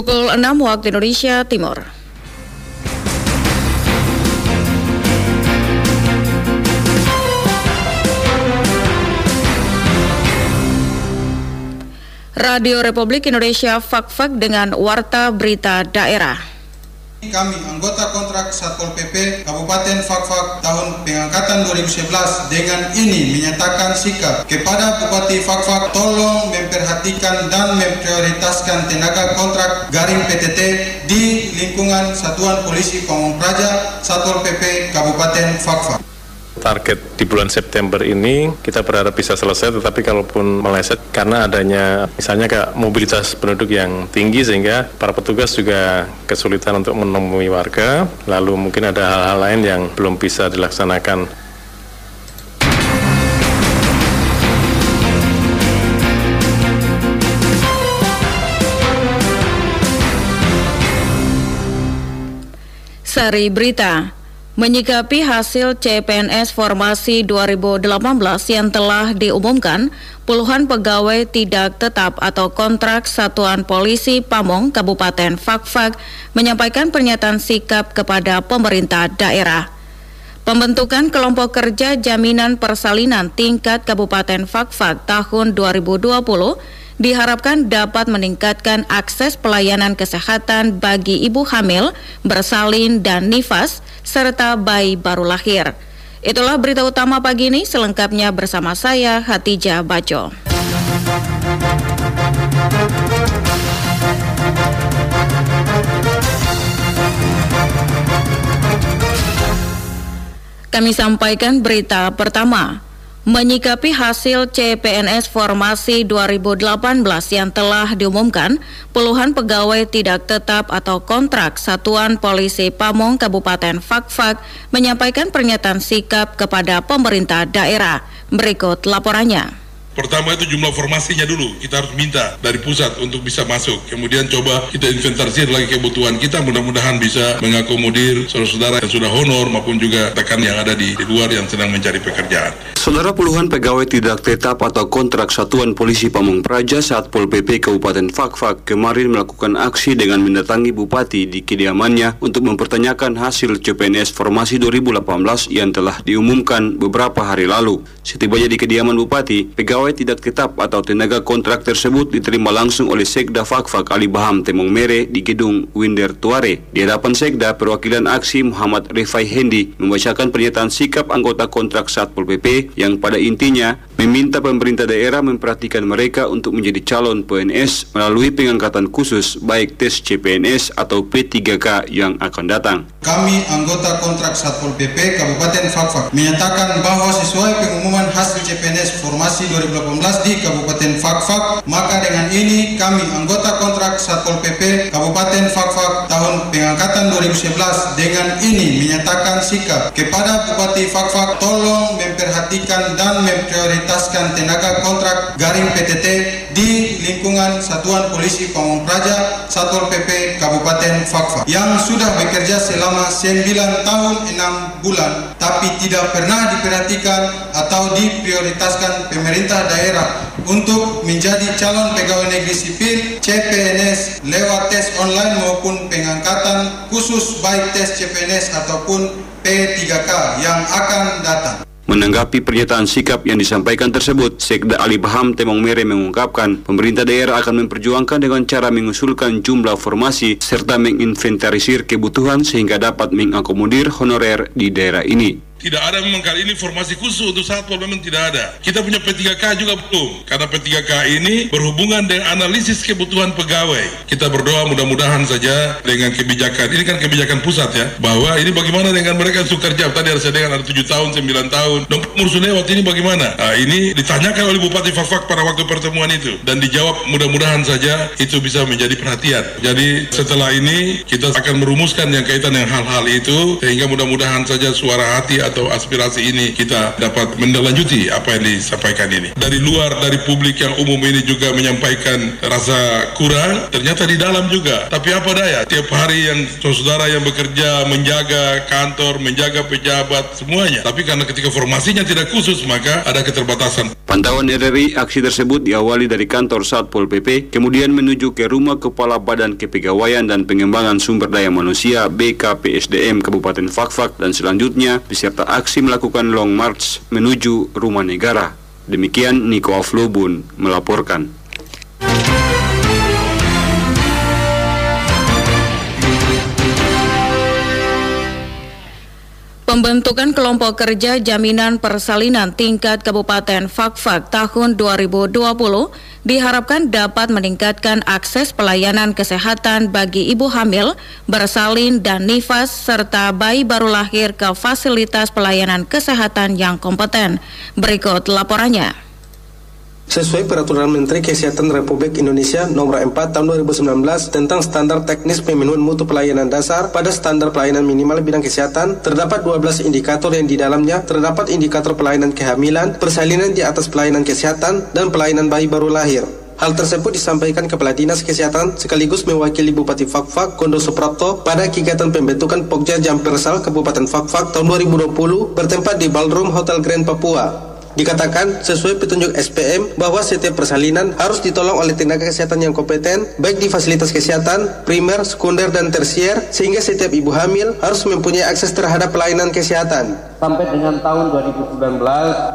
Pukul 6 waktu Indonesia Timur. Radio Republik Indonesia Fak-Fak dengan Warta Berita Daerah. Kami anggota kontrak Satpol PP Kabupaten Fakfak tahun pengangkatan 2011 dengan ini menyatakan sikap kepada Bupati Fakfak tolong memperhatikan dan memprioritaskan tenaga kontrak garing PTT di lingkungan Satuan Polisi Pamung Praja Satpol PP Kabupaten Fakfak target di bulan September ini kita berharap bisa selesai tetapi kalaupun meleset karena adanya misalnya kayak mobilitas penduduk yang tinggi sehingga para petugas juga kesulitan untuk menemui warga. Lalu mungkin ada hal-hal lain yang belum bisa dilaksanakan. Sari Berita Menyikapi hasil CPNS Formasi 2018 yang telah diumumkan, puluhan pegawai tidak tetap atau kontrak Satuan Polisi Pamong Kabupaten Fakfak menyampaikan pernyataan sikap kepada pemerintah daerah. Pembentukan kelompok kerja jaminan persalinan tingkat Kabupaten Fakfak tahun 2020 diharapkan dapat meningkatkan akses pelayanan kesehatan bagi ibu hamil, bersalin, dan nifas, serta bayi baru lahir. Itulah berita utama pagi ini, selengkapnya bersama saya Hatijah Baco. Kami sampaikan berita pertama. Menyikapi hasil CPNS Formasi 2018 yang telah diumumkan, puluhan pegawai tidak tetap atau kontrak Satuan Polisi Pamong Kabupaten Fakfak menyampaikan pernyataan sikap kepada pemerintah daerah. Berikut laporannya. Pertama itu jumlah formasinya dulu kita harus minta dari pusat untuk bisa masuk. Kemudian coba kita inventarisir lagi kebutuhan kita mudah-mudahan bisa mengakomodir saudara-saudara yang sudah honor maupun juga tekan yang ada di, di luar yang sedang mencari pekerjaan. Saudara puluhan pegawai tidak tetap atau kontrak Satuan Polisi Pamung Praja saat Pol PP Kabupaten Fakfak kemarin melakukan aksi dengan mendatangi Bupati di kediamannya untuk mempertanyakan hasil CPNS Formasi 2018 yang telah diumumkan beberapa hari lalu. Setibanya di kediaman Bupati, pegawai pegawai tidak tetap atau tenaga kontrak tersebut diterima langsung oleh Sekda Fakfak Ali Baham Temong Mere di gedung Winder Tuare. Di hadapan Sekda, perwakilan aksi Muhammad Rifai Hendi membacakan pernyataan sikap anggota kontrak Satpol PP yang pada intinya meminta pemerintah daerah memperhatikan mereka untuk menjadi calon PNS melalui pengangkatan khusus baik tes CPNS atau P3K yang akan datang. Kami anggota kontrak Satpol PP Kabupaten Fakfak menyatakan bahwa sesuai pengumuman hasil CPNS formasi 2000 2018 di Kabupaten Fakfak. Maka dengan ini kami anggota kontrak Satpol PP Kabupaten Fakfak tahun pengangkatan 2011 dengan ini menyatakan sikap kepada Bupati Fakfak tolong memperhatikan dan memprioritaskan tenaga kontrak garing PTT di lingkungan Satuan Polisi Pamung Praja Satpol PP Kabupaten Fakfak yang sudah bekerja selama 9 tahun 6 bulan tapi tidak pernah diperhatikan atau diprioritaskan pemerintah daerah untuk menjadi calon pegawai negeri sipil CPNS lewat tes online maupun pengangkatan khusus baik tes CPNS ataupun P3K yang akan datang. Menanggapi pernyataan sikap yang disampaikan tersebut, Sekda Ali Baham Temong Mere mengungkapkan pemerintah daerah akan memperjuangkan dengan cara mengusulkan jumlah formasi serta menginventarisir kebutuhan sehingga dapat mengakomodir honorer di daerah ini. Tidak ada memang kali ini formasi khusus untuk satpol memang tidak ada. Kita punya P3K juga belum. Karena P3K ini berhubungan dengan analisis kebutuhan pegawai. Kita berdoa mudah-mudahan saja dengan kebijakan. Ini kan kebijakan pusat ya. Bahwa ini bagaimana dengan mereka yang kerja. Tadi ada saya dengan ada 7 tahun, 9 tahun. Dan Mursunnya waktu ini bagaimana? Nah, ini ditanyakan oleh Bupati Fakfak pada waktu pertemuan itu. Dan dijawab mudah-mudahan saja itu bisa menjadi perhatian. Jadi setelah ini kita akan merumuskan yang kaitan dengan hal-hal itu. Sehingga mudah-mudahan saja suara hati atau aspirasi ini kita dapat mendelanjuti apa yang disampaikan ini. Dari luar, dari publik yang umum ini juga menyampaikan rasa kurang, ternyata di dalam juga. Tapi apa daya, tiap hari yang saudara yang bekerja menjaga kantor, menjaga pejabat, semuanya. Tapi karena ketika formasinya tidak khusus, maka ada keterbatasan. Pantauan RRI, aksi tersebut diawali dari kantor Satpol PP, kemudian menuju ke rumah Kepala Badan Kepegawaian dan Pengembangan Sumber Daya Manusia BKPSDM Kabupaten Fakfak dan selanjutnya beserta aksi melakukan long march menuju rumah negara. Demikian Niko Aflobun melaporkan. Pembentukan kelompok kerja jaminan persalinan tingkat Kabupaten Fakfak tahun 2020 diharapkan dapat meningkatkan akses pelayanan kesehatan bagi ibu hamil, bersalin dan nifas serta bayi baru lahir ke fasilitas pelayanan kesehatan yang kompeten. Berikut laporannya sesuai Peraturan Menteri Kesehatan Republik Indonesia Nomor 4 Tahun 2019 tentang standar teknis pemenuhan mutu pelayanan dasar pada standar pelayanan minimal bidang kesehatan, terdapat 12 indikator yang di dalamnya terdapat indikator pelayanan kehamilan, persalinan di atas pelayanan kesehatan, dan pelayanan bayi baru lahir. Hal tersebut disampaikan Kepala Dinas Kesehatan sekaligus mewakili Bupati Fakfak Kondo Suprapto pada kegiatan pembentukan Pokja Jampersal Kabupaten Fakfak tahun 2020 bertempat di Ballroom Hotel Grand Papua. Dikatakan sesuai petunjuk SPM bahwa setiap persalinan harus ditolong oleh tenaga kesehatan yang kompeten baik di fasilitas kesehatan, primer, sekunder, dan tersier sehingga setiap ibu hamil harus mempunyai akses terhadap pelayanan kesehatan. Sampai dengan tahun 2019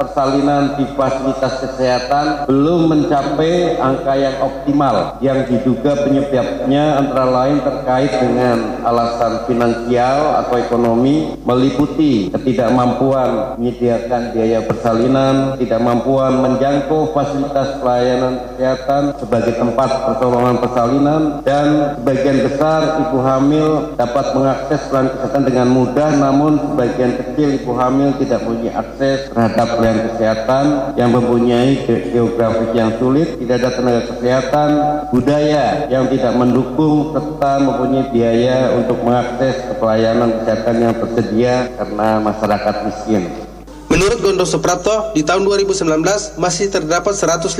persalinan di fasilitas kesehatan belum mencapai angka yang optimal yang diduga penyebabnya antara lain terkait dengan alasan finansial atau ekonomi meliputi ketidakmampuan menyediakan biaya persalinan kesehatan, tidak mampuan menjangkau fasilitas pelayanan kesehatan sebagai tempat pertolongan persalinan, dan sebagian besar ibu hamil dapat mengakses pelayanan kesehatan dengan mudah, namun sebagian kecil ibu hamil tidak mempunyai akses terhadap pelayanan kesehatan yang mempunyai geografis yang sulit, tidak ada tenaga kesehatan, budaya yang tidak mendukung, serta mempunyai biaya untuk mengakses pelayanan kesehatan yang tersedia karena masyarakat miskin. Menurut Gondo Suprapto, di tahun 2019 masih terdapat 115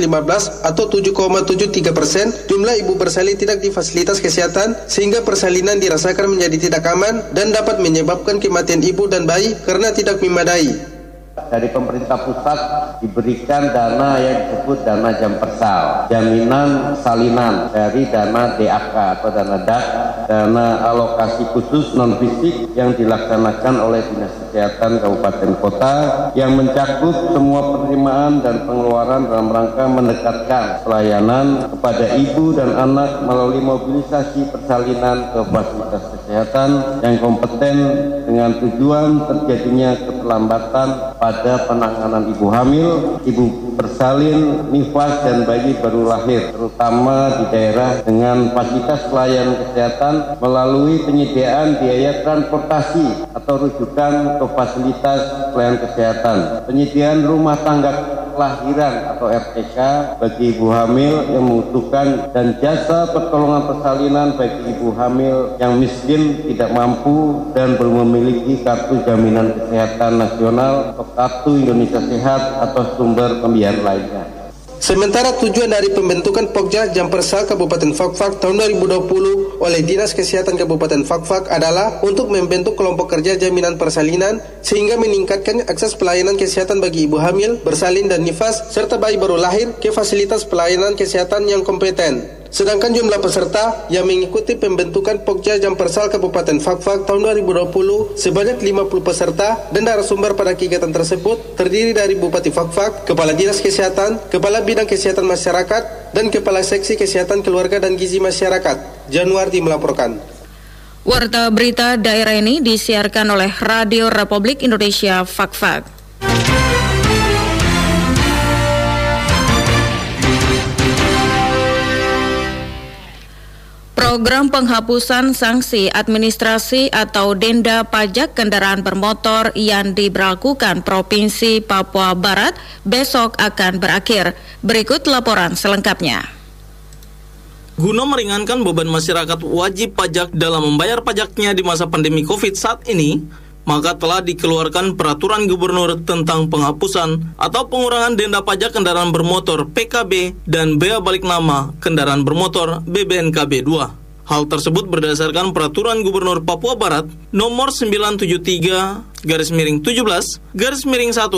atau 7,73 persen jumlah ibu bersalin tidak di fasilitas kesehatan sehingga persalinan dirasakan menjadi tidak aman dan dapat menyebabkan kematian ibu dan bayi karena tidak memadai dari pemerintah pusat diberikan dana yang disebut dana jam persal, jaminan salinan dari dana DAK atau dana DAK, dana alokasi khusus non fisik yang dilaksanakan oleh Dinas Kesehatan Kabupaten Kota yang mencakup semua penerimaan dan pengeluaran dalam rangka mendekatkan pelayanan kepada ibu dan anak melalui mobilisasi persalinan ke fasilitas kesehatan yang kompeten dengan tujuan terjadinya keterlambatan pada penanganan ibu hamil, ibu bersalin, nifas, dan bayi baru lahir, terutama di daerah dengan fasilitas pelayanan kesehatan melalui penyediaan biaya transportasi atau rujukan ke fasilitas pelayanan kesehatan, penyediaan rumah tangga kelahiran atau RTK bagi ibu hamil yang membutuhkan dan jasa pertolongan persalinan bagi ibu hamil yang miskin, tidak mampu dan belum memiliki kartu jaminan kesehatan nasional atau kartu Indonesia Sehat atau sumber pembiayaan lainnya. Sementara tujuan dari pembentukan Pokja Jampersal Kabupaten Fakfak tahun 2020 oleh Dinas Kesehatan Kabupaten Fakfak adalah untuk membentuk kelompok kerja jaminan persalinan sehingga meningkatkan akses pelayanan kesehatan bagi ibu hamil, bersalin dan nifas serta bayi baru lahir ke fasilitas pelayanan kesehatan yang kompeten. Sedangkan jumlah peserta yang mengikuti pembentukan Pokja Jampersal Kabupaten Fakfak tahun 2020 sebanyak 50 peserta dan narasumber pada kegiatan tersebut terdiri dari Bupati Fakfak, Kepala Dinas Kesehatan, Kepala Bidang Kesehatan Masyarakat, dan Kepala Seksi Kesehatan Keluarga dan Gizi Masyarakat. Januardi melaporkan. Warta berita daerah ini disiarkan oleh Radio Republik Indonesia Fakfak. Program penghapusan sanksi administrasi atau denda pajak kendaraan bermotor yang diberlakukan Provinsi Papua Barat besok akan berakhir. Berikut laporan selengkapnya. Guna meringankan beban masyarakat wajib pajak dalam membayar pajaknya di masa pandemi COVID saat ini, maka telah dikeluarkan peraturan gubernur tentang penghapusan atau pengurangan denda pajak kendaraan bermotor PKB dan bea balik nama kendaraan bermotor BBNKB 2. Hal tersebut berdasarkan peraturan Gubernur Papua Barat nomor 973 garis miring 17 garis miring 1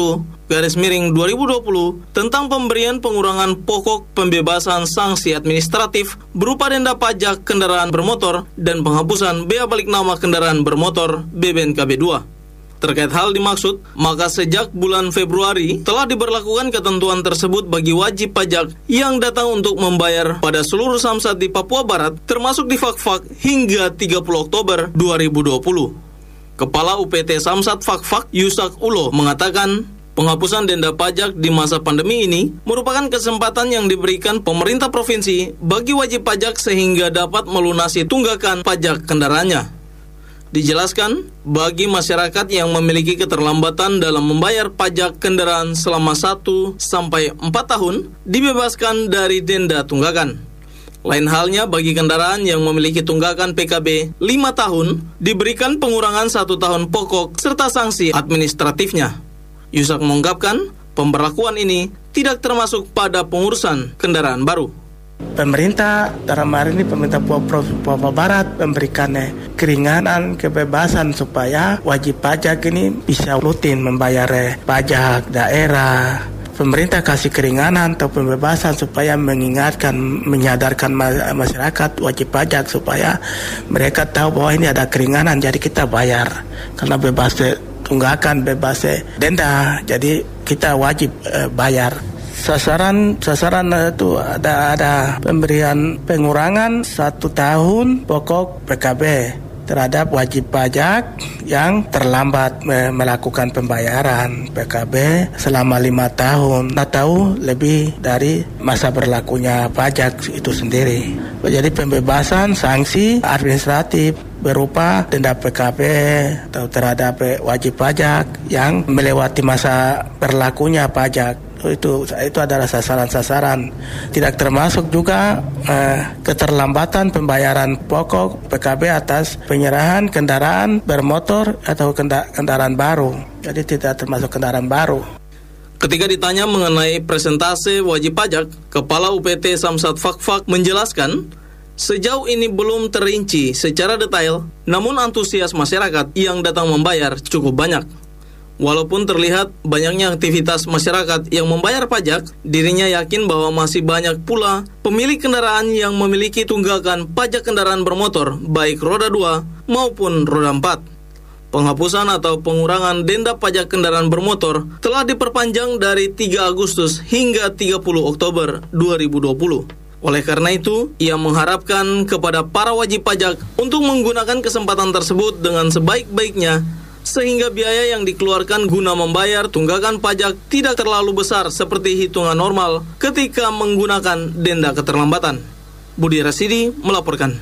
garis miring 2020 tentang pemberian pengurangan pokok pembebasan sanksi administratif berupa denda pajak kendaraan bermotor dan penghapusan bea balik nama kendaraan bermotor BBNKB 2. Terkait hal dimaksud, maka sejak bulan Februari telah diberlakukan ketentuan tersebut bagi wajib pajak yang datang untuk membayar pada seluruh samsat di Papua Barat, termasuk di Fakfak hingga 30 Oktober 2020. Kepala UPT Samsat Fakfak Yusak Ulo mengatakan, Penghapusan denda pajak di masa pandemi ini merupakan kesempatan yang diberikan pemerintah provinsi bagi wajib pajak sehingga dapat melunasi tunggakan pajak kendaraannya. Dijelaskan, bagi masyarakat yang memiliki keterlambatan dalam membayar pajak kendaraan selama 1 sampai 4 tahun dibebaskan dari denda tunggakan. Lain halnya bagi kendaraan yang memiliki tunggakan PKB 5 tahun diberikan pengurangan satu tahun pokok serta sanksi administratifnya. Yusak mengungkapkan, pemberlakuan ini tidak termasuk pada pengurusan kendaraan baru pemerintah dalam hari ini pemerintah Papua Barat memberikan eh, keringanan kebebasan supaya wajib pajak ini bisa rutin membayar eh, pajak daerah. Pemerintah kasih keringanan atau pembebasan supaya mengingatkan, menyadarkan masyarakat wajib pajak supaya mereka tahu bahwa ini ada keringanan jadi kita bayar. Karena bebas eh, tunggakan bebas denda jadi kita wajib bayar sasaran sasaran itu ada ada pemberian pengurangan satu tahun pokok PKB terhadap wajib pajak yang terlambat melakukan pembayaran PKB selama lima tahun atau lebih dari masa berlakunya pajak itu sendiri. Jadi pembebasan sanksi administratif berupa denda PKB atau terhadap wajib pajak yang melewati masa berlakunya pajak itu itu adalah sasaran-sasaran. Tidak termasuk juga eh, keterlambatan pembayaran pokok PKB atas penyerahan kendaraan bermotor atau kendaraan baru. Jadi tidak termasuk kendaraan baru. Ketika ditanya mengenai presentase wajib pajak, Kepala UPT Samsat Fakfak menjelaskan, sejauh ini belum terinci secara detail, namun antusias masyarakat yang datang membayar cukup banyak. Walaupun terlihat banyaknya aktivitas masyarakat yang membayar pajak, dirinya yakin bahwa masih banyak pula pemilik kendaraan yang memiliki tunggakan pajak kendaraan bermotor, baik roda 2 maupun roda 4. Penghapusan atau pengurangan denda pajak kendaraan bermotor telah diperpanjang dari 3 Agustus hingga 30 Oktober 2020. Oleh karena itu, ia mengharapkan kepada para wajib pajak untuk menggunakan kesempatan tersebut dengan sebaik-baiknya sehingga biaya yang dikeluarkan guna membayar tunggakan pajak tidak terlalu besar seperti hitungan normal ketika menggunakan denda keterlambatan. Budi Rasidi melaporkan.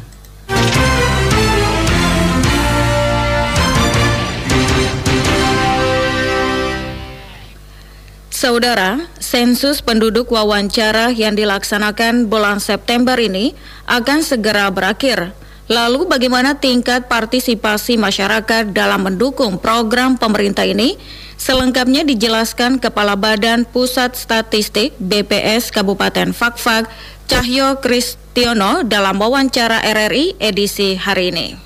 Saudara, sensus penduduk wawancara yang dilaksanakan bulan September ini akan segera berakhir. Lalu bagaimana tingkat partisipasi masyarakat dalam mendukung program pemerintah ini? Selengkapnya dijelaskan Kepala Badan Pusat Statistik BPS Kabupaten Fakfak Cahyo Kristiono dalam wawancara RRI edisi hari ini.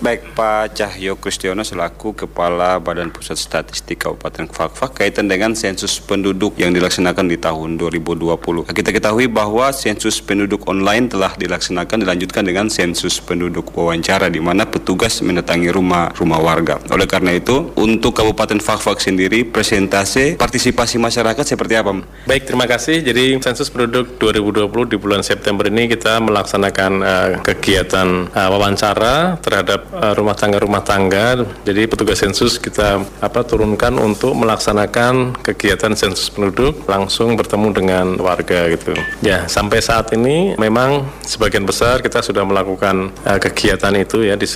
Baik Pak Cahyo Kristiono selaku Kepala Badan Pusat Statistik Kabupaten Fakfak kaitan dengan sensus penduduk yang dilaksanakan di tahun 2020. Kita ketahui bahwa sensus penduduk online telah dilaksanakan dilanjutkan dengan sensus penduduk wawancara di mana petugas mendatangi rumah-rumah warga. Oleh karena itu, untuk Kabupaten Fakfak sendiri presentasi partisipasi masyarakat seperti apa? Baik, terima kasih. Jadi sensus penduduk 2020 di bulan September ini kita melaksanakan uh, kegiatan uh, wawancara terhadap rumah tangga rumah tangga. Jadi petugas sensus kita apa turunkan untuk melaksanakan kegiatan sensus penduduk langsung bertemu dengan warga gitu. Ya sampai saat ini memang sebagian besar kita sudah melakukan uh, kegiatan itu ya di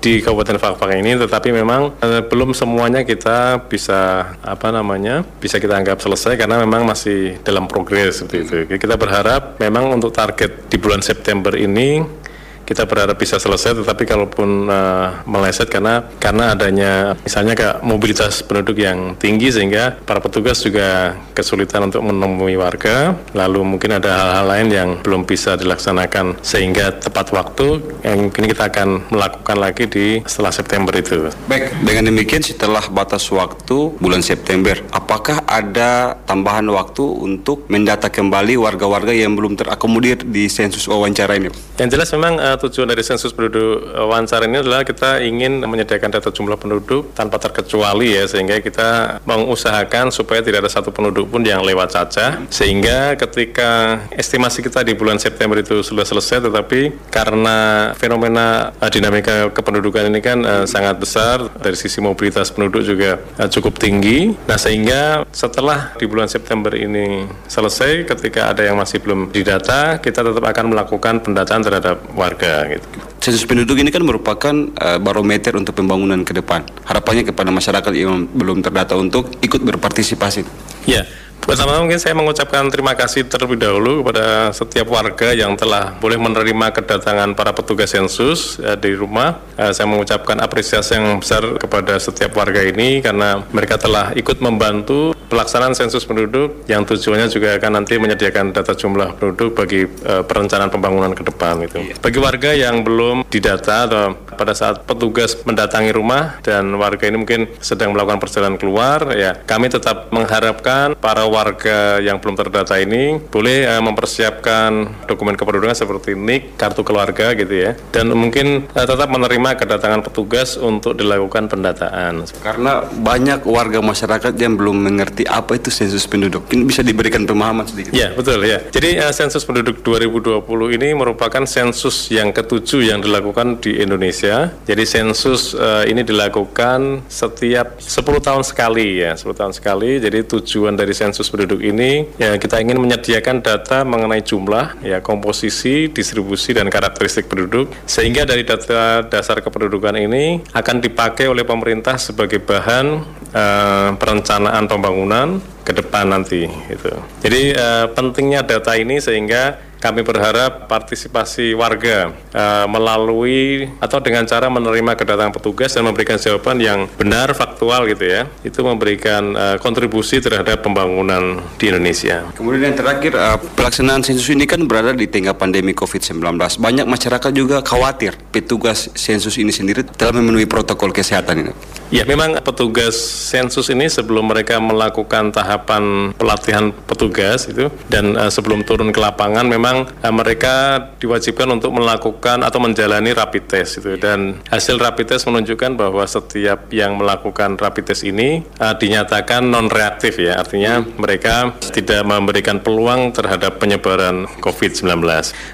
di Kabupaten Fakfak ini, tetapi memang uh, belum semuanya kita bisa apa namanya bisa kita anggap selesai karena memang masih dalam progres seperti itu. Kita berharap memang untuk target di bulan September ini kita berharap bisa selesai tetapi kalaupun uh, meleset karena karena adanya misalnya kayak mobilitas penduduk yang tinggi sehingga para petugas juga kesulitan untuk menemui warga lalu mungkin ada hal-hal lain yang belum bisa dilaksanakan sehingga tepat waktu yang mungkin kita akan melakukan lagi di setelah September itu. Baik, dengan demikian setelah batas waktu bulan September, apakah ada tambahan waktu untuk mendata kembali warga-warga yang belum terakomodir di sensus wawancara ini? Yang jelas memang uh, tujuan dari sensus penduduk uh, wawancara ini adalah kita ingin menyediakan data jumlah penduduk tanpa terkecuali ya sehingga kita mengusahakan supaya tidak ada satu penduduk pun yang lewat caca. Sehingga ketika estimasi kita di bulan September itu sudah selesai tetapi karena fenomena uh, dinamika kependudukan ini kan uh, sangat besar dari sisi mobilitas penduduk juga uh, cukup tinggi. Nah sehingga setelah di bulan September ini selesai ketika ada yang masih belum didata kita tetap akan melakukan pendataan terhadap warga gitu. Sensus penduduk ini kan merupakan uh, barometer untuk pembangunan ke depan. Harapannya kepada masyarakat yang belum terdata untuk ikut berpartisipasi. Ya, Pertama mungkin saya mengucapkan terima kasih terlebih dahulu kepada setiap warga yang telah boleh menerima kedatangan para petugas sensus eh, di rumah. Eh, saya mengucapkan apresiasi yang besar kepada setiap warga ini karena mereka telah ikut membantu pelaksanaan sensus penduduk yang tujuannya juga akan nanti menyediakan data jumlah penduduk bagi eh, perencanaan pembangunan ke depan itu. Iya. Bagi warga yang belum didata atau pada saat petugas mendatangi rumah dan warga ini mungkin sedang melakukan perjalanan keluar ya kami tetap mengharapkan para warga yang belum terdata ini boleh uh, mempersiapkan dokumen kependudukan seperti NIK, kartu keluarga gitu ya, dan mungkin uh, tetap menerima kedatangan petugas untuk dilakukan pendataan. Karena banyak warga masyarakat yang belum mengerti apa itu sensus penduduk, ini bisa diberikan pemahaman sedikit. Ya betul ya. Jadi uh, sensus penduduk 2020 ini merupakan sensus yang ketujuh yang dilakukan di Indonesia. Jadi sensus uh, ini dilakukan setiap 10 tahun sekali ya, 10 tahun sekali. Jadi tujuan dari sensus penduduk ini ya kita ingin menyediakan data mengenai jumlah ya komposisi, distribusi dan karakteristik penduduk sehingga dari data dasar kependudukan ini akan dipakai oleh pemerintah sebagai bahan uh, perencanaan pembangunan ke depan nanti itu. Jadi uh, pentingnya data ini sehingga kami berharap partisipasi warga uh, melalui atau dengan cara menerima kedatangan petugas dan memberikan jawaban yang benar faktual gitu ya itu memberikan uh, kontribusi terhadap pembangunan di Indonesia. Kemudian yang terakhir uh, pelaksanaan sensus ini kan berada di tengah pandemi COVID-19. Banyak masyarakat juga khawatir petugas sensus ini sendiri telah memenuhi protokol kesehatan ini. Ya memang petugas sensus ini sebelum mereka melakukan tahapan pelatihan petugas itu dan uh, sebelum turun ke lapangan memang uh, mereka diwajibkan untuk melakukan atau menjalani rapid test itu. Dan hasil rapid test menunjukkan bahwa setiap yang melakukan rapid test ini uh, dinyatakan non reaktif ya. Artinya mereka tidak memberikan peluang terhadap penyebaran COVID-19.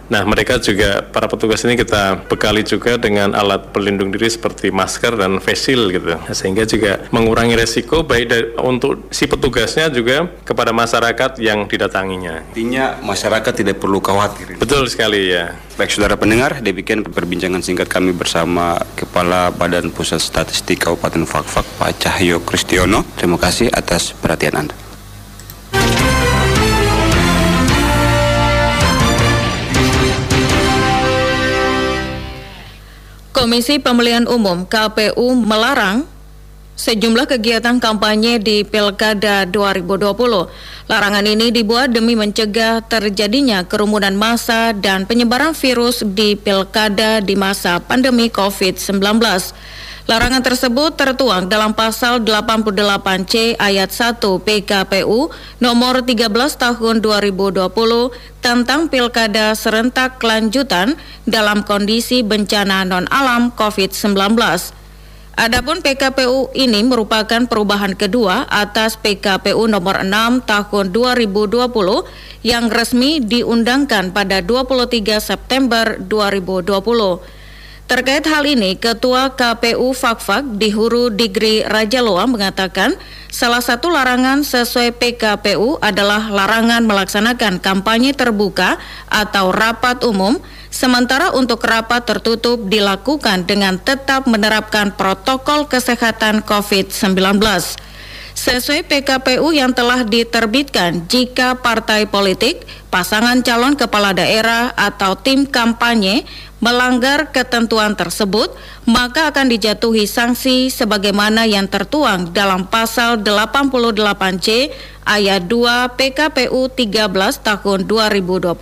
Nah mereka juga para petugas ini kita bekali juga dengan alat pelindung diri seperti masker dan face shield gitu sehingga juga mengurangi resiko baik dari, untuk si petugasnya juga kepada masyarakat yang didatanginya. Artinya masyarakat tidak perlu khawatir. Betul sekali ya. Baik saudara pendengar, demikian perbincangan singkat kami bersama Kepala Badan Pusat Statistik Kabupaten Fakfak Pak Cahyo Kristiono. Terima kasih atas perhatian Anda. Komisi Pemilihan Umum KPU melarang sejumlah kegiatan kampanye di Pilkada 2020. Larangan ini dibuat demi mencegah terjadinya kerumunan massa dan penyebaran virus di Pilkada di masa pandemi COVID-19. Larangan tersebut tertuang dalam pasal 88C ayat 1 PKPU nomor 13 tahun 2020 tentang pilkada serentak lanjutan dalam kondisi bencana non-alam COVID-19. Adapun PKPU ini merupakan perubahan kedua atas PKPU nomor 6 tahun 2020 yang resmi diundangkan pada 23 September 2020. Terkait hal ini, Ketua KPU Fakfak di Huru Digri Raja Loa mengatakan salah satu larangan sesuai PKPU adalah larangan melaksanakan kampanye terbuka atau rapat umum Sementara untuk rapat tertutup dilakukan dengan tetap menerapkan protokol kesehatan COVID-19. Sesuai PKPU yang telah diterbitkan. Jika partai politik, pasangan calon kepala daerah atau tim kampanye melanggar ketentuan tersebut, maka akan dijatuhi sanksi sebagaimana yang tertuang dalam pasal 88C ayat 2 PKPU 13 tahun 2020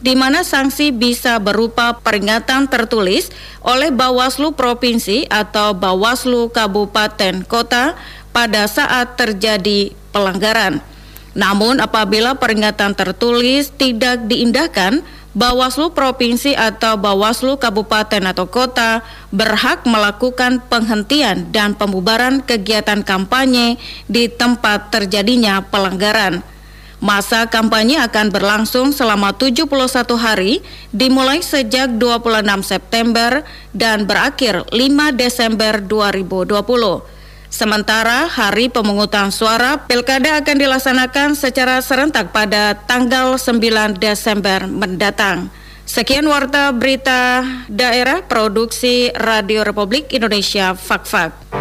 di mana sanksi bisa berupa peringatan tertulis oleh Bawaslu provinsi atau Bawaslu kabupaten kota pada saat terjadi pelanggaran. Namun apabila peringatan tertulis tidak diindahkan, Bawaslu provinsi atau Bawaslu kabupaten atau kota berhak melakukan penghentian dan pembubaran kegiatan kampanye di tempat terjadinya pelanggaran. Masa kampanye akan berlangsung selama 71 hari dimulai sejak 26 September dan berakhir 5 Desember 2020. Sementara hari pemungutan suara Pilkada akan dilaksanakan secara serentak pada tanggal 9 Desember mendatang. Sekian warta berita daerah produksi Radio Republik Indonesia Fakfak. -Fak.